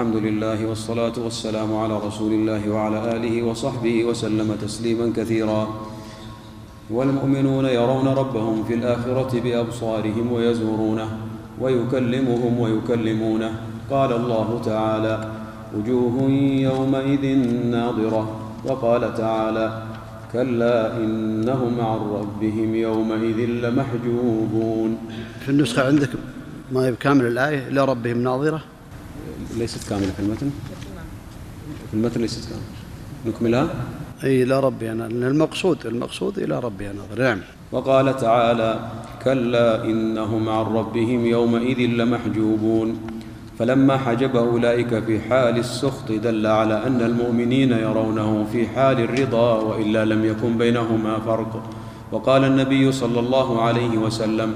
الحمد لله والصلاة والسلام على رسول الله وعلى آله وصحبه وسلم تسليما كثيرا. والمؤمنون يرون ربهم في الآخرة بأبصارهم ويزورونه ويكلمهم ويكلمونه. قال الله تعالى وجوه يومئذ ناظرة. وقال تعالى كلا إنهم عن ربهم يومئذ لمحجوبون. في النسخة عندك ما هي بكامل الآية إلى ربهم ناظرة. ليست كاملة في المتن؟ في المتن ليست كاملة. نكملها؟ إي إلى ربها لأن المقصود المقصود إلى ربها ناظر نعم. وقال تعالى كلا انهم عن ربهم يومئذ لمحجوبون. فلما حجب أولئك في حال السخط دل على أن المؤمنين يرونه في حال الرضا وإلا لم يكن بينهما فرق. وقال النبي صلى الله عليه وسلم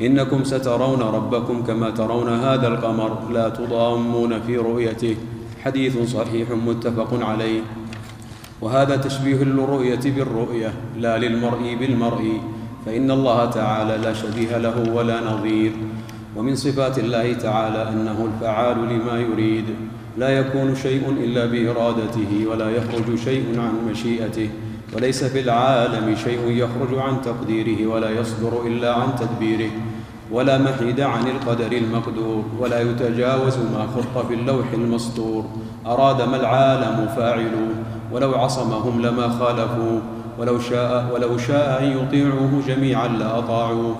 إنكم سترون ربكم كما ترون هذا القمر لا تضامون في رؤيته. حديث صحيح متفق عليه. وهذا تشبيه للرؤية بالرؤية لا للمرء بالمرء. فإن الله تعالى لا شبيه له ولا نظير. ومن صفات الله تعالى أنه الفعال لما يريد. لا يكون شيء إلا بإرادته ولا يخرج شيء عن مشيئته. وليس في العالم شيء يخرج عن تقديره ولا يصدر إلا عن تدبيره ولا محيد عن القدر المقدور ولا يتجاوز ما خط في اللوح المسطور. أراد ما العالم فاعلوا ولو عصمهم لما خالفوا ولو شاء ولو شاء أن يطيعوه جميعا لاطاعوه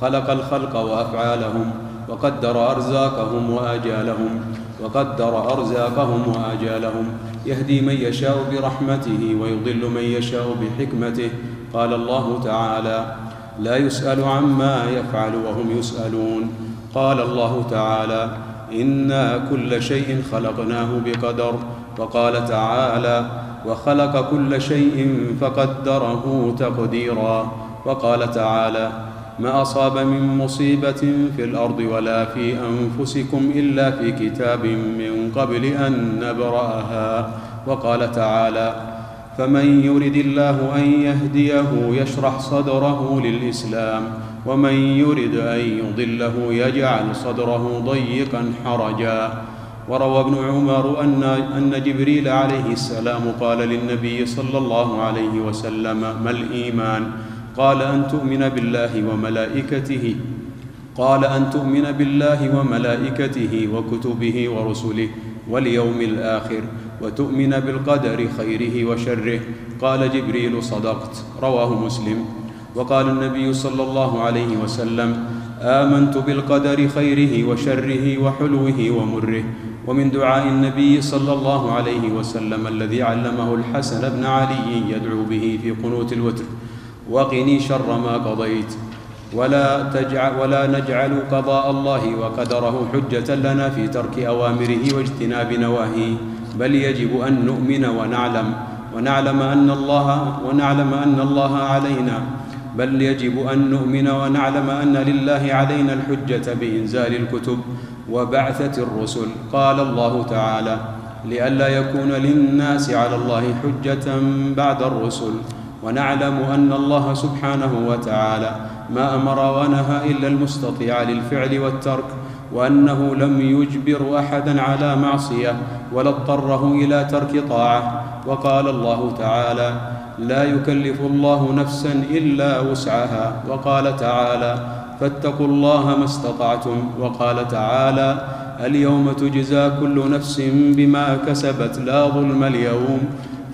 خلق الخلق وأفعالهم وقدر أرزاقهم وآجالهم وقدر أرزاقهم وآجالهم. يهدي من يشاء برحمته ويضل من يشاء بحكمته. قال الله تعالى لا يسأل عما يفعل وهم يسألون. قال الله تعالى إنا كل شيء خلقناه بقدر. وقال تعالى وخلق كل شيء فقدره تقديرا. وقال تعالى ما أصاب من مصيبة في الأرض ولا في أنفسكم إلا في كتاب من قبل أن نبرأها. وقال تعالى فمن يرد الله أن يهديه يشرح صدره للإسلام ومن يرد أن يضله يجعل صدره ضيقا حرجا. وروى ابن عمر ان أن جبريل عليه السلام قال للنبي صلى الله عليه وسلم ما الإيمان؟ قال أن تؤمن بالله وملائكته قال أن تؤمن بالله وملائكته وكتبه ورسله واليوم الآخر وتؤمن بالقدر خيره وشره. قال جبريل صدقت. رواه مسلم. وقال النبي صلى الله عليه وسلم آمنت بالقدر خيره وشره وحلوه ومره. ومن دعاء النبي صلى الله عليه وسلم الذي علمه الحسن بن علي يدعو به في قنوت الوتر. وقني شر ما قضيت. ولا تجعل ولا نجعل قضاء الله وقدره حجة لنا في ترك أوامره واجتناب نواهيه. بل يجب أن نؤمن ونعلم ونعلم أن الله ونعلم أن الله علينا. بل يجب أن نؤمن ونعلم أن لله علينا الحجة بإنزال الكتب وبعثة الرسل. قال الله تعالى لئلا يكون للناس على الله حجة بعد الرسل. ونعلم أن الله سبحانه وتعالى ما أمر ونهى إلا المستطيع للفعل والترك وأنه لم يجبر أحدا على معصية ولا اضطره إلى ترك طاعة. وقال الله تعالى لا يكلف الله نفسا إلا وسعها وقال تعالى فاتقوا الله ما استطعتم وقال تعالى اليوم تجزى كل نفس بما كسبت لا ظلم اليوم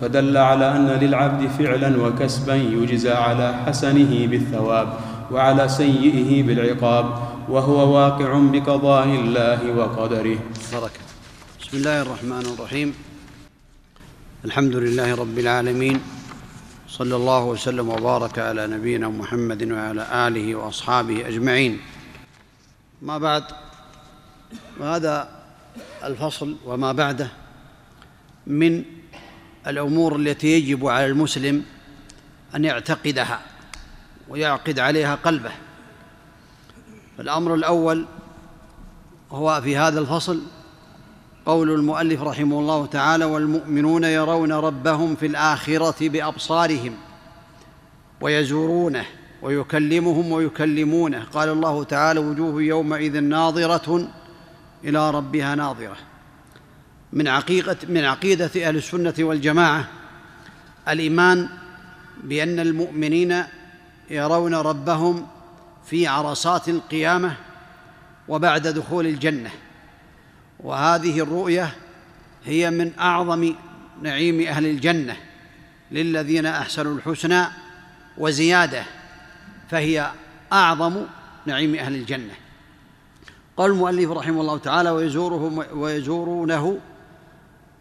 فدل على أن للعبد فعلا وكسبا يجزى على حسنه بالثواب وعلى سيئه بالعقاب وهو واقع بقضاء الله وقدره. بركة بسم الله الرحمن الرحيم. الحمد لله رب العالمين صلى الله وسلم وبارك على نبينا محمد وعلى آله وأصحابه أجمعين. ما بعد وهذا الفصل وما بعده من الأمور التي يجب على المسلم أن يعتقدها ويعقد عليها قلبه. الامر الأول هو في هذا الفصل قول المؤلف رحمه الله تعالى والمؤمنون يرون ربهم في الآخرة بأبصارهم ويزورونه ويكلمهم ويكلمونه قال الله تعالى وجوه يومئذ ناظرة إلى ربها ناظرة من عقيدة من عقيدة أهل السنة والجماعة الإيمان بأن المؤمنين يرون ربهم في عرصات القيامة وبعد دخول الجنة. وهذه الرؤية هي من أعظم نعيم أهل الجنة للذين أحسنوا الحسنى وزيادة فهي أعظم نعيم أهل الجنة. قال المؤلف رحمه الله تعالى ويزوره ويزورونه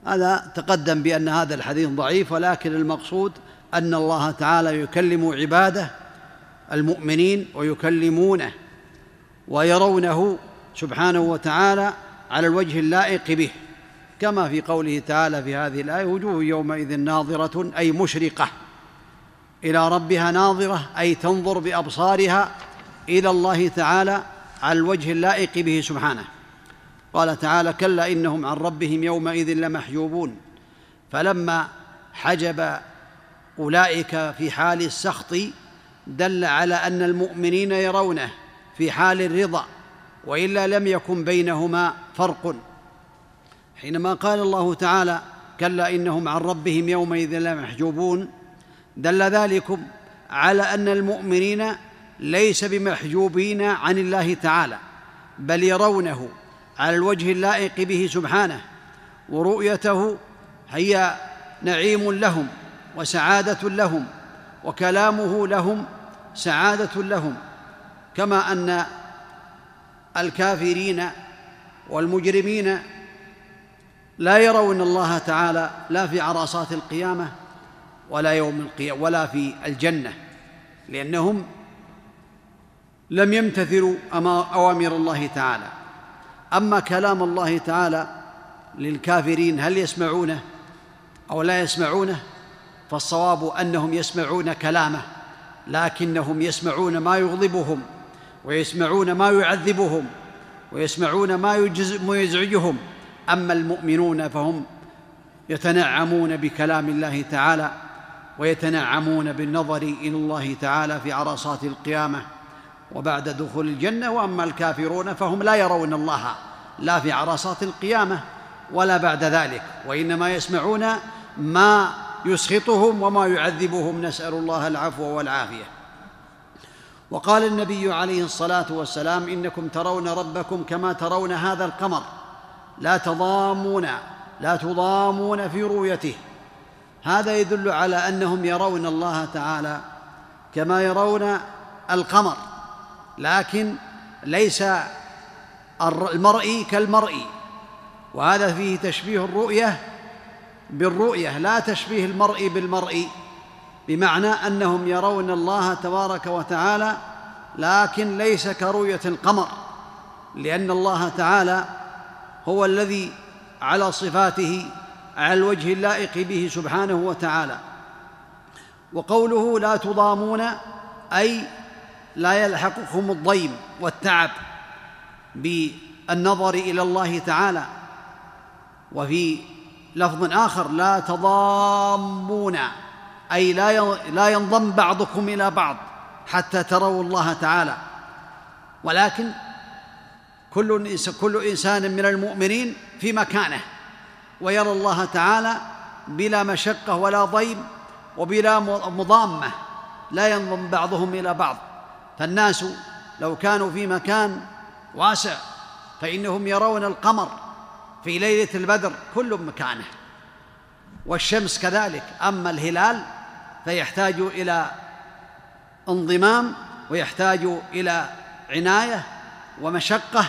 هذا تقدم بأن هذا الحديث ضعيف ولكن المقصود أن الله تعالى يكلم عباده المؤمنين ويكلمونه ويرونه سبحانه وتعالى على الوجه اللائق به. كما في قوله تعالى في هذه الآية وجوه يومئذ ناظرة أي مشرقة إلى ربها ناظرة أي تنظر بأبصارها إلى الله تعالى على الوجه اللائق به سبحانه. قال تعالى كلا إنهم عن ربهم يومئذ لمحجوبون. فلما حجب أولئك في حال السخط دل على أن المؤمنين يرونه في حال الرضا وإلا لم يكن بينهما فرق. حينما قال الله تعالى كلا إنهم عن ربهم يومئذ لمحجوبون دل ذلكم على أن المؤمنين ليس بمحجوبين عن الله تعالى بل يرونه على الوجه اللائق به سبحانه ورؤيته هي نعيم لهم وسعادة لهم وكلامه لهم سعادة لهم كما أن الكافرين والمجرمين لا يرون الله تعالى لا في عرصات القيامة ولا يوم القيامة ولا في الجنة لأنهم لم يمتثلوا أوامر الله تعالى. أما كلام الله تعالى للكافرين هل يسمعونه أو لا يسمعونه؟ فالصواب أنهم يسمعون كلامه لكنهم يسمعون ما يغضبهم ويسمعون ما يعذبهم ويسمعون ما يزعجهم. أما المؤمنون فهم يتنعمون بكلام الله تعالى ويتنعمون بالنظر إلى الله تعالى في عرصات القيامة. وبعد دخول الجنة وأما الكافرون فهم لا يرون الله لا في عرصات القيامة ولا بعد ذلك وإنما يسمعون ما يسخطهم وما يعذبهم. نسأل الله العفو والعافية. وقال النبي عليه الصلاة والسلام إنكم ترون ربكم كما ترون هذا القمر. لا تضامون لا تضامون في رؤيته. هذا يدل على أنهم يرون الله تعالى كما يرون القمر. لكن ليس المرئي كالمرئي وهذا فيه تشبيه الرؤية بالرؤية لا تشبيه المرء بالمرء بمعنى أنهم يرون الله تبارك وتعالى لكن ليس كرؤية القمر لأن الله تعالى هو الذي على صفاته على الوجه اللائق به سبحانه وتعالى. وقوله لا تضامون أي لا يلحقكم الضيم والتعب بالنظر إلى الله تعالى. وفي لفظ آخر لا تضامون أي لا لا ينضم بعضكم إلى بعض حتى تروا الله تعالى. ولكن كل كل إنسان من المؤمنين في مكانه ويرى الله تعالى بلا مشقة ولا ضيم وبلا مضامة لا ينضم بعضهم إلى بعض. فالناس لو كانوا في مكان واسع فإنهم يرون القمر في ليلة البدر كل مكانه. والشمس كذلك أما الهلال فيحتاج إلى انضمام ويحتاج إلى عناية ومشقة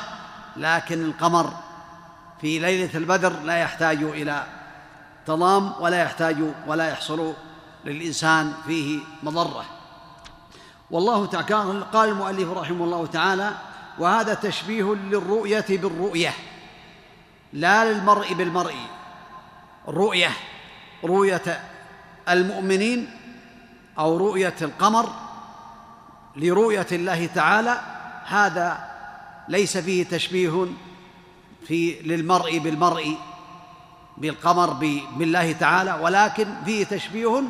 لكن القمر في ليلة البدر لا يحتاج إلى تضام ولا يحتاج ولا يحصل للإنسان فيه مضرة. والله تعالى قال المؤلف رحمه الله تعالى وهذا تشبيه للرؤية بالرؤية لا للمرء بالمرء. رؤية رؤية المؤمنين أو رؤية القمر لرؤية الله تعالى هذا ليس فيه تشبيه في للمرء بالمرء بالقمر بالله تعالى ولكن فيه تشبيه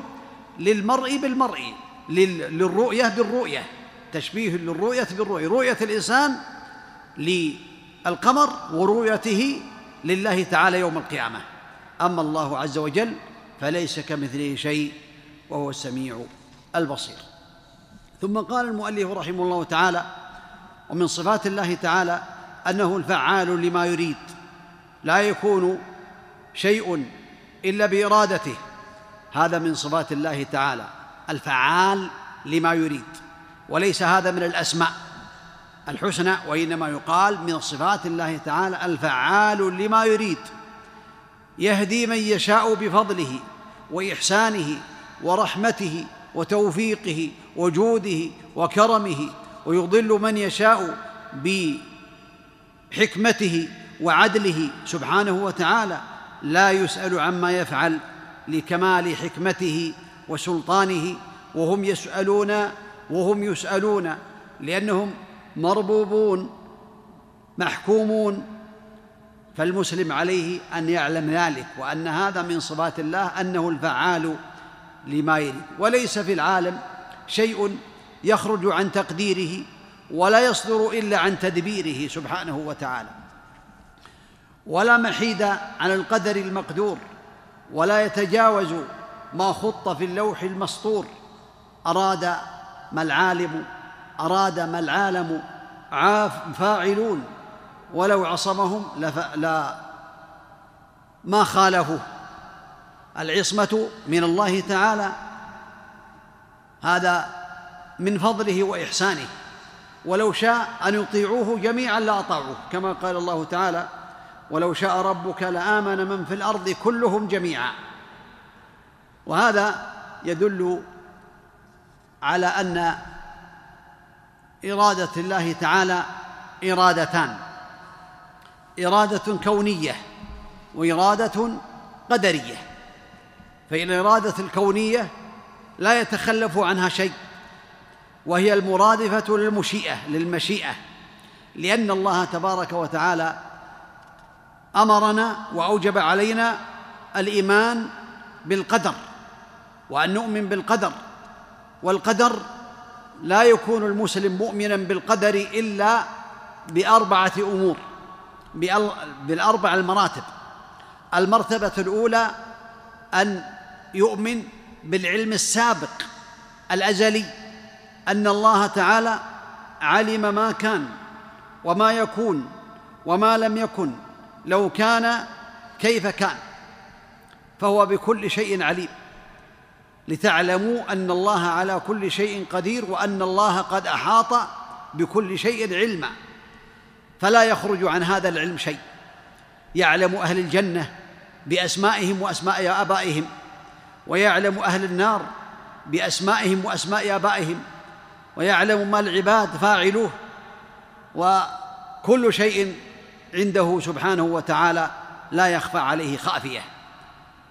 للمرء بالمرء. للرؤية بالرؤية تشبيه للرؤية بالرؤية. رؤية الإنسان للقمر ورؤيته لله تعالى يوم القيامة. أما الله عز وجل فليس كمثله شيء وهو السميع البصير. ثم قال المؤلف رحمه الله تعالى ومن صفات الله تعالى أنه الفعال لما يريد. لا يكون شيء إلا بإرادته. هذا من صفات الله تعالى. الفعال لما يريد وليس هذا من الأسماء الحسنى وإنما يقال من صفات الله تعالى الفعال لما يريد يهدي من يشاء بفضله وإحسانه ورحمته وتوفيقه وجوده وكرمه ويضل من يشاء بحكمته وعدله سبحانه وتعالى لا يسأل عما يفعل لكمال حكمته وسلطانه وهم يسألون وهم يسألون لأنهم مربوبون محكومون. فالمسلم عليه أن يعلم ذلك وأن هذا من صفات الله أنه الفعال لما يريد. وليس في العالم شيء يخرج عن تقديره ولا يصدر إلا عن تدبيره سبحانه وتعالى. ولا محيد عن القدر المقدور ولا يتجاوز ما خط في اللوح المسطور. أراد ما العالم أراد ما العالم. عاف فاعلون ولو عصمهم. لا ما خالفوا العصمة من الله تعالى. هذا من فضله وإحسانه. ولو شاء أن يطيعوه جميعا لاطاعوه كما قال الله تعالى ولو شاء ربك لآمن من في الأرض كلهم جميعا. وهذا يدل على أن إرادة الله تعالى إرادتان. إرادة كونية وإرادة قدرية. فإن الإرادة الكونية لا يتخلف عنها شيء وهي المرادفة للمشيئة للمشيئة. لأن الله تبارك وتعالى أمرنا وأوجب علينا الإيمان بالقدر. وأن نؤمن بالقدر والقدر لا يكون المسلم مؤمنا بالقدر إلا بأربعة أمور بالأربع المراتب. المرتبة الأولى أن يؤمن بالعلم السابق الأزلي أن الله تعالى علم ما كان وما يكون وما لم يكن لو كان كيف كان فهو بكل شيء عليم. لتعلموا أن الله على كل شيء قدير وأن الله قد أحاط بكل شيء علما. فلا يخرج عن هذا العلم شيء. يعلم أهل الجنة بأسمائهم وأسماء آبائهم ويعلم أهل النار بأسمائهم وأسماء آبائهم ويعلم ما العباد فاعلوه وكل شيء عنده سبحانه وتعالى لا يخفى عليه خافية.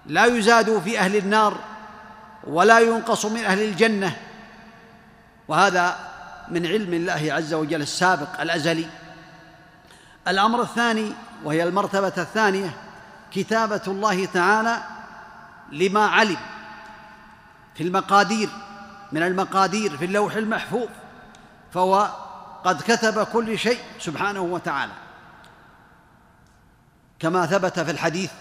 لا يزاد في أهل النار ولا ينقص من أهل الجنة. وهذا من علم الله عز وجل السابق الأزلي. الأمر الثاني وهي المرتبة الثانية كتابة الله تعالى لما علم في المقادير من المقادير في اللوح المحفوظ فهو قد كتب كل شيء سبحانه وتعالى. كما ثبت في الحديث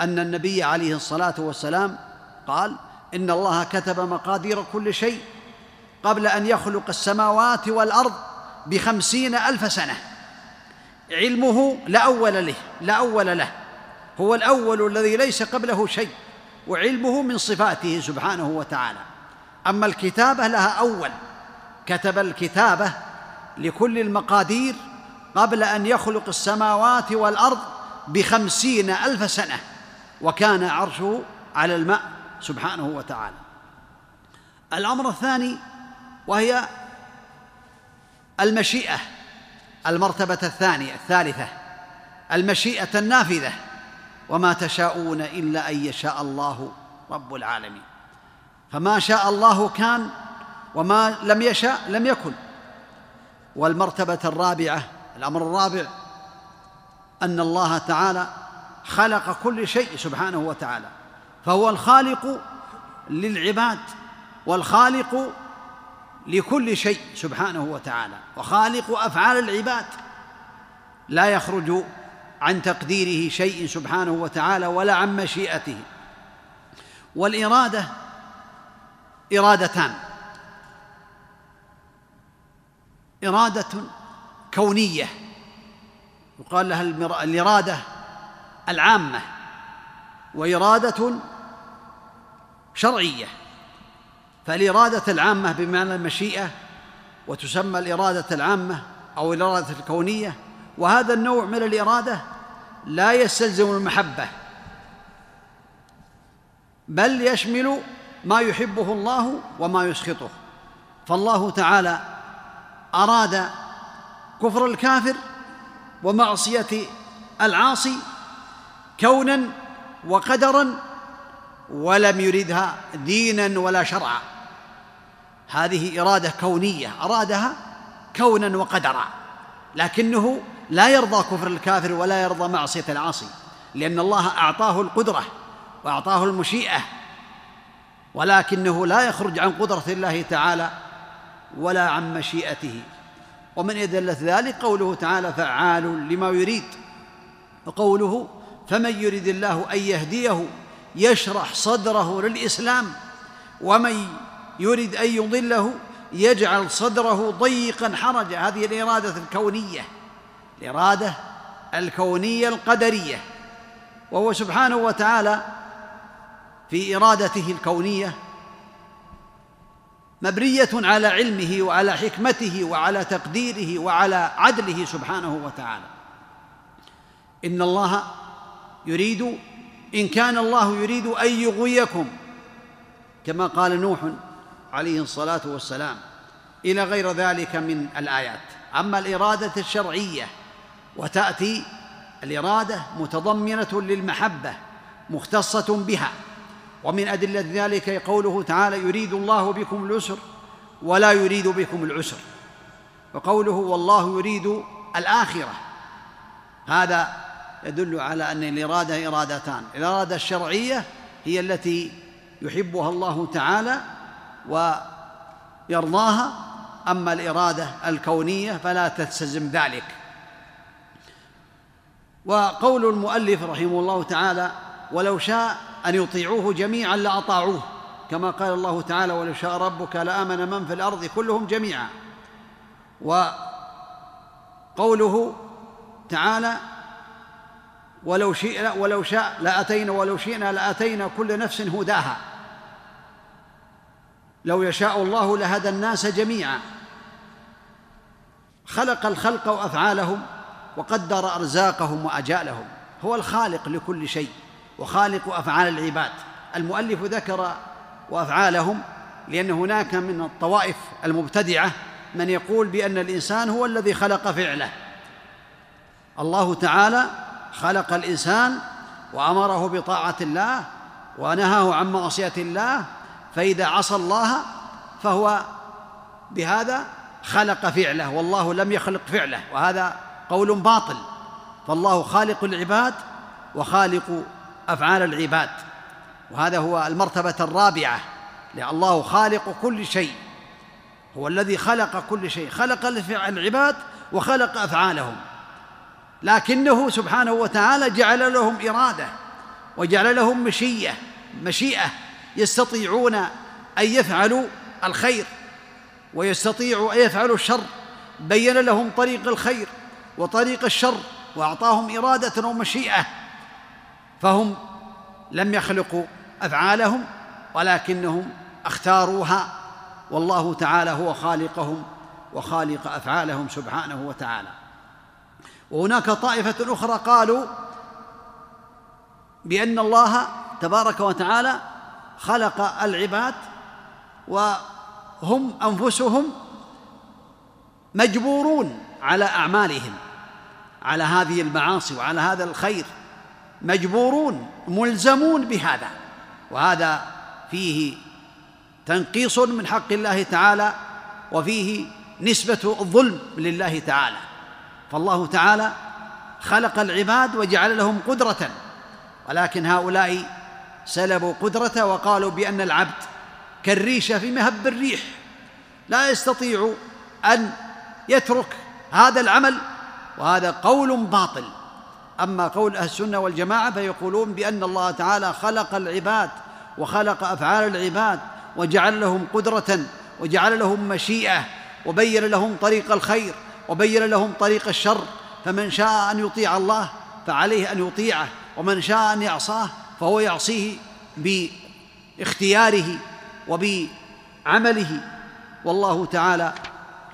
أن النبي عليه الصلاة والسلام قال إن الله كتب مقادير كل شيء قبل أن يخلق السماوات والأرض بخمسين ألف سنة. علمه لا أول له لا أول له. هو الأول الذي ليس قبله شيء وعلمه من صفاته سبحانه وتعالى. أما الكتابه لها أول. كتب الكتابة لكل المقادير قبل أن يخلق السماوات والأرض بخمسين ألف سنة وكان عرشه على الماء. سبحانه وتعالى. الأمر الثاني وهي المشيئة المرتبة الثانية الثالثة المشيئة النافذة. وما تشاءون إلا أن يشاء الله رب العالمين. فما شاء الله كان وما لم يشاء لم يكن. والمرتبة الرابعة الأمر الرابع أن الله تعالى خلق كل شيء سبحانه وتعالى. فهو الخالق للعباد والخالق لكل شيء سبحانه وتعالى. وخالق أفعال العباد لا يخرج عن تقديره شيء سبحانه وتعالى ولا عن مشيئته. والإرادة إرادتان. إرادة كونية. يقال لها الإرادة العامة. وإرادة شرعية. فالإرادة العامة بمعنى المشيئة وتسمى الإرادة العامة أو الإرادة الكونية. وهذا النوع من الإرادة لا يستلزم المحبة بل يشمل ما يحبه الله وما يسخطه. فالله تعالى أراد كفر الكافر ومعصية العاصي كونا وقدرا ولم يردها دينا ولا شرعا. هذه إرادة كونية أرادها كونا وقدرا. لكنه لا يرضى كفر الكافر ولا يرضى معصية العاصي لأن الله أعطاه القدرة وأعطاه المشيئة. ولكنه لا يخرج عن قدرة الله تعالى ولا عن مشيئته. ومن أدلة ذلك قوله تعالى فعال لما يريد وقوله فمن يريد الله أن يهديه يشرح صدره للإسلام ومن يريد أن يضله يجعل صدره ضيقا حرجا. هذه الإرادة الكونية الإرادة الكونية القدرية. وهو سبحانه وتعالى في إرادته الكونية مبنية على علمه وعلى حكمته وعلى تقديره وعلى عدله سبحانه وتعالى. إن الله يريد إن كان الله يريد أن يغويكم كما قال نوح عليه الصلاة والسلام إلى غير ذلك من الآيات. أما الإرادة الشرعية وتأتي الإرادة متضمنة للمحبة مختصة بها. ومن أدلة ذلك قوله تعالى يريد الله بكم اليسر ولا يريد بكم العسر. وقوله والله يريد الآخرة. هذا يدل على أن الإرادة إرادتان. الإرادة الشرعية هي التي يحبها الله تعالى ويرضاها أما الإرادة الكونية فلا تستلزم ذلك. وقول المؤلف رحمه الله تعالى ولو شاء أن يطيعوه جميعا لأطاعوه. كما قال الله تعالى ولو شاء ربك لآمن من في الأرض كلهم جميعا. وقوله تعالى ولو شئنا ولو شاء لأتينا ولو شئنا لأتينا كل نفس هداها. لو يشاء الله لهدى الناس جميعا. خلق الخلق وأفعالهم وقدر أرزاقهم واجالهم هو الخالق لكل شيء وخالق أفعال العباد. المؤلف ذكر وأفعالهم لأن هناك من الطوائف المبتدعة من يقول بأن الإنسان هو الذي خلق فعله. الله تعالى خلق الإنسان وأمره بطاعة الله ونهاه عن معصية الله فإذا عصى الله فهو بهذا خلق فعله والله لم يخلق فعله وهذا قول باطل. فالله خالق العباد وخالق أفعال العباد وهذا هو المرتبة الرابعة لأن الله خالق كل شيء هو الذي خلق كل شيء خلق العباد وخلق أفعالهم. لكنه سبحانه وتعالى جعل لهم إرادة وجعل لهم مشية مشيئة يستطيعون أن يفعلوا الخير ويستطيعوا أن يفعلوا الشر. بين لهم طريق الخير وطريق الشر وأعطاهم إرادة ومشيئة فهم لم يخلقوا أفعالهم ولكنهم اختاروها. والله تعالى هو خالقهم وخالق أفعالهم سبحانه وتعالى. وهناك طائفة أخرى قالوا بأن الله تبارك وتعالى خلق العباد وهم أنفسهم مجبورون على أعمالهم على هذه المعاصي وعلى هذا الخير مجبورون ملزمون بهذا. وهذا فيه تنقيص من حق الله تعالى وفيه نسبة الظلم لله تعالى. فالله تعالى خلق العباد وجعل لهم قدرة. ولكن هؤلاء سلبوا قدرته وقالوا بأن العبد كالريشة في مهب الريح. لا يستطيع أن يترك هذا العمل وهذا قول باطل. أما قول أهل السنة والجماعة فيقولون بأن الله تعالى خلق العباد وخلق أفعال العباد وجعل لهم قدرة وجعل لهم مشيئة وبين لهم طريق الخير. وبين لهم طريق الشر فمن شاء أن يطيع الله فعليه أن يطيعه ومن شاء أن يعصاه فهو يعصيه باختياره وبعمله. والله تعالى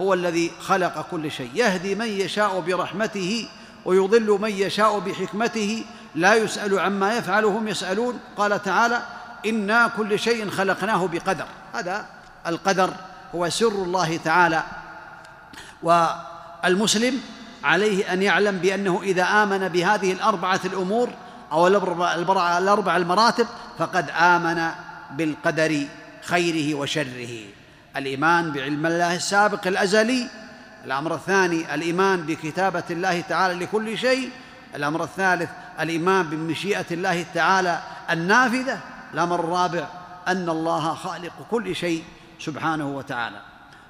هو الذي خلق كل شيء يهدي من يشاء برحمته ويضل من يشاء بحكمته لا يسأل عما يفعل هم يسألون. قال تعالى إنا كل شيء خلقناه بقدر. هذا القدر هو سر الله تعالى. والمسلم عليه أن يعلم بأنه إذا آمن بهذه الأربعة الأمور أو الأربع المراتب فقد آمن بالقدر خيره وشره. الإيمان بعلم الله السابق الأزلي الأمر الثاني الإيمان بكتابة الله تعالى لكل شيء الأمر الثالث الإيمان بمشيئة الله تعالى النافذة الأمر الرابع أن الله خالق كل شيء سبحانه وتعالى.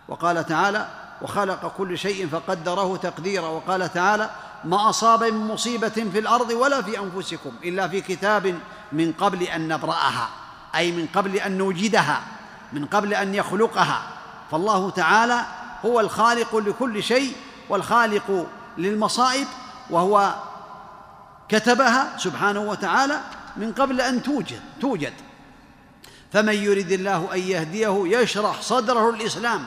وقال تعالى وخلق كل شيء فقدره تقديرا وقال تعالى ما أصاب من مصيبة في الأرض ولا في أنفسكم إلا في كتاب من قبل أن نبرأها أي من قبل أن نوجدها من قبل أن يخلقها. فالله تعالى هو الخالق لكل شيء والخالق للمصائب وهو كتبها سبحانه وتعالى من قبل أن توجد توجد. فمن يرد الله أن يهديه يشرح صدره الإسلام.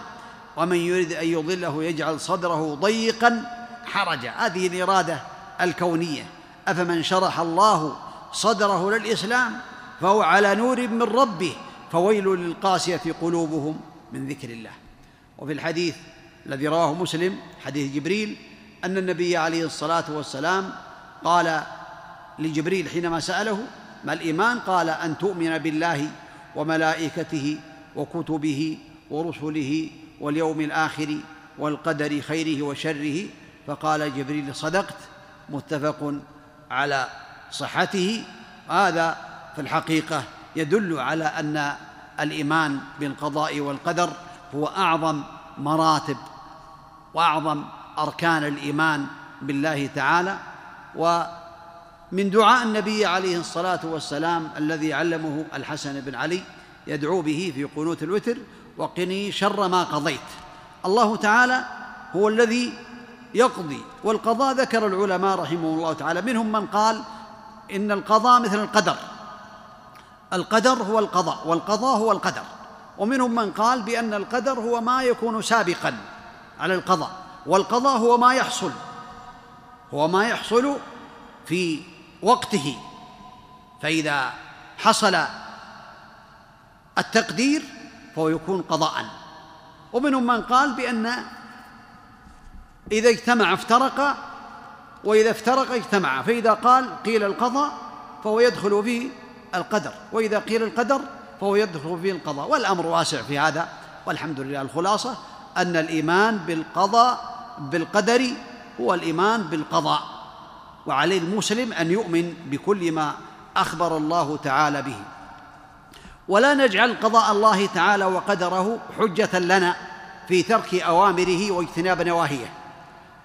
ومن يريد أن يضله يجعل صدره ضيقا حرجا هذه الإرادة الكونية. أفمن شرح الله صدره للإسلام فهو على نور من ربه فويل للقاسية قلوبهم من ذكر الله. وفي الحديث الذي رواه مسلم حديث جبريل أن النبي عليه الصلاة والسلام قال لجبريل حينما سأله ما الإيمان؟ قال أن تؤمن بالله وملائكته وكتبه ورسله واليوم الآخر والقدر خيره وشره فقال جبريل صدقت متفق على صحته. هذا في الحقيقة يدل على أن الإيمان بالقضاء والقدر هو أعظم مراتب وأعظم أركان الإيمان بالله تعالى. ومن دعاء النبي عليه الصلاة والسلام الذي علمه الحسن بن علي يدعو به في قنوت الوتر وقني شر ما قضيت. الله تعالى هو الذي يقضي والقضاء ذكر العلماء رحمهم الله تعالى. منهم من قال إن القضاء مثل القدر. القدر هو القضاء والقضاء هو القدر. ومنهم من قال بأن القدر هو ما يكون سابقا على القضاء والقضاء هو ما يحصل هو ما يحصل في وقته. فإذا حصل التقدير فهو يكون قضاء. ومنهم من قال بأن إذا اجتمع افترق وإذا افترق اجتمع. فإذا قال قيل القضاء فهو يدخل فيه القدر. وإذا قيل القدر فهو يدخل فيه القضاء. والأمر واسع في هذا والحمد لله الخلاصة أن الإيمان بالقضاء بالقدر هو الإيمان بالقضاء. وعليه المسلم أن يؤمن بكل ما أخبر الله تعالى به. ولا نجعل قضاء الله تعالى وقدره حجة لنا في ترك أوامره واجتناب نواهيه.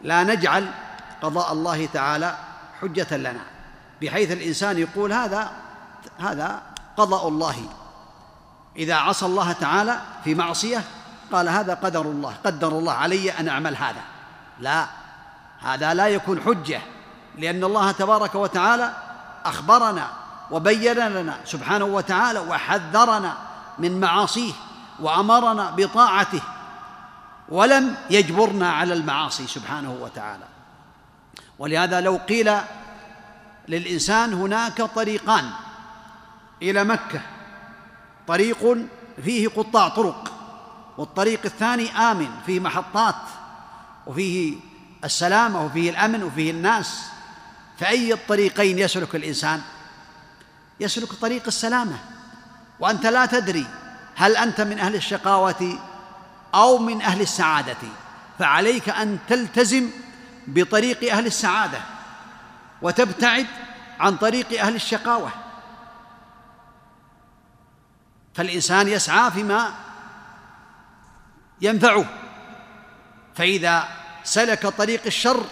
لا نجعل قضاء الله تعالى حجة لنا بحيث الإنسان يقول هذا هذا قضاء الله. إذا عصى الله تعالى في معصية قال هذا قدر الله قدر الله علي أن أعمل هذا. لا هذا لا يكون حجة لأن الله تبارك وتعالى أخبرنا وبين لنا سبحانه وتعالى وحذرنا من معاصيه وأمرنا بطاعته ولم يجبرنا على المعاصي سبحانه وتعالى. ولهذا لو قيل للإنسان هناك طريقان إلى مكة طريق فيه قطاع طرق والطريق الثاني آمن فيه محطات وفيه السلامة وفيه الأمن وفيه الناس فأي الطريقين يسلك الإنسان؟ يسلك طريق السلامة. وأنت لا تدري هل أنت من أهل الشقاوة أو من أهل السعادة. فعليك أن تلتزم بطريق أهل السعادة وتبتعد عن طريق أهل الشقاوة. فالإنسان يسعى فيما ينفعه. فإذا سلك طريق الشر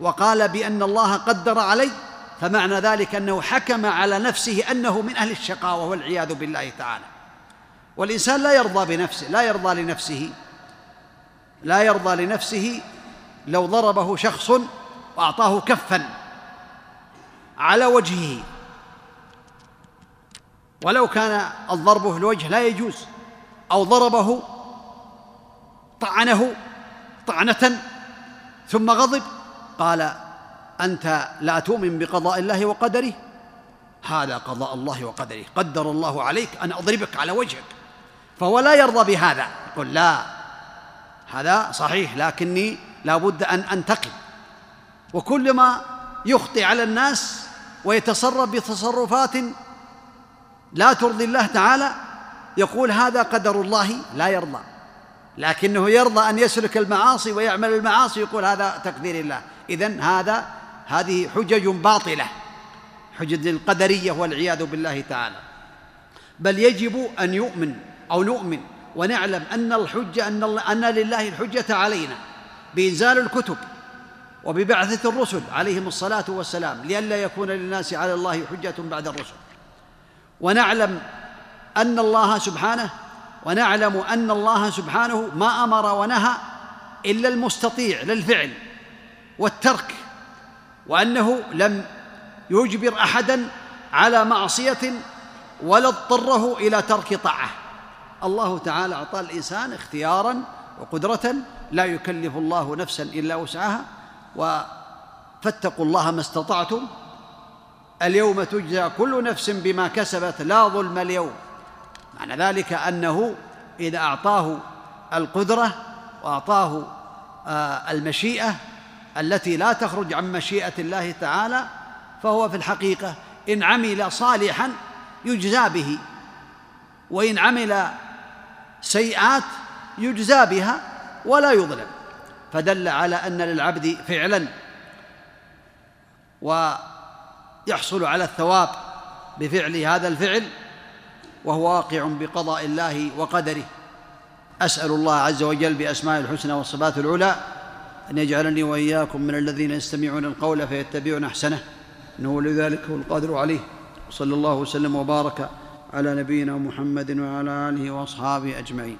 وقال بأن الله قدر علي فمعنى ذلك أنه حكم على نفسه أنه من أهل الشقاوة والعياذ بالله تعالى. والإنسان لا يرضى بنفسه لا يرضى لنفسه لا يرضى لنفسه لو ضربه شخص وأعطاه كفا على وجهه. ولو كان الضرب في الوجه لا يجوز أو ضربه طعنه طعنة ثم غضب قال أنت لا تؤمن بقضاء الله وقدره؟ هذا قضاء الله وقدره. قدر الله عليك أن أضربك على وجهك. فهو لا يرضى بهذا. يقول لا. هذا صحيح لكني لا بد أن أنتقم. وكلما يخطئ على الناس ويتصرف بتصرفات لا ترضي الله تعالى يقول هذا قدر الله لا يرضى. لكنه يرضى أن يسلك المعاصي ويعمل المعاصي يقول هذا تقدير الله. إذن هذا هذه حجج باطلة حجج القدرية والعياذ بالله تعالى. بل يجب أن يؤمن أو نؤمن ونعلم أن الحجه أن أن لله الحجة علينا بإنزال الكتب وببعثة الرسل عليهم الصلاة والسلام لئلا يكون للناس على الله حجة بعد الرسل. ونعلم أن الله سبحانه ونعلم أن الله سبحانه ما أمر ونهى إلا المستطيع للفعل والترك وأنه لم يجبر احدا على معصية ولا اضطره إلى ترك طاعة. الله تعالى أعطى الإنسان اختيارا وقدرة لا يكلف الله نفسا إلا وسعها فاتقوا الله ما استطعتم. اليوم تجزى كل نفس بما كسبت لا ظلم اليوم. معنى ذلك أنه إذا أعطاه القدرة وأعطاه آه، المشيئة التي لا تخرج عن مشيئة الله تعالى فهو في الحقيقة إن عمل صالحا يجزى به وإن عمل سيئات يجزى بها ولا يظلم. فدل على أن للعبد فعلا ويحصل على الثواب بفعل هذا الفعل وهو واقع بقضاء الله وقدره. أسأل الله عز وجل بأسماء الحسنى والصفات العلى أن يجعلني وإياكم من الذين يستمعون القول فيتبعون أحسنه. إنه لذلك هو القادر عليه. وصلى الله وسلم وبارك على نبينا محمد وعلى آله وأصحابه أجمعين.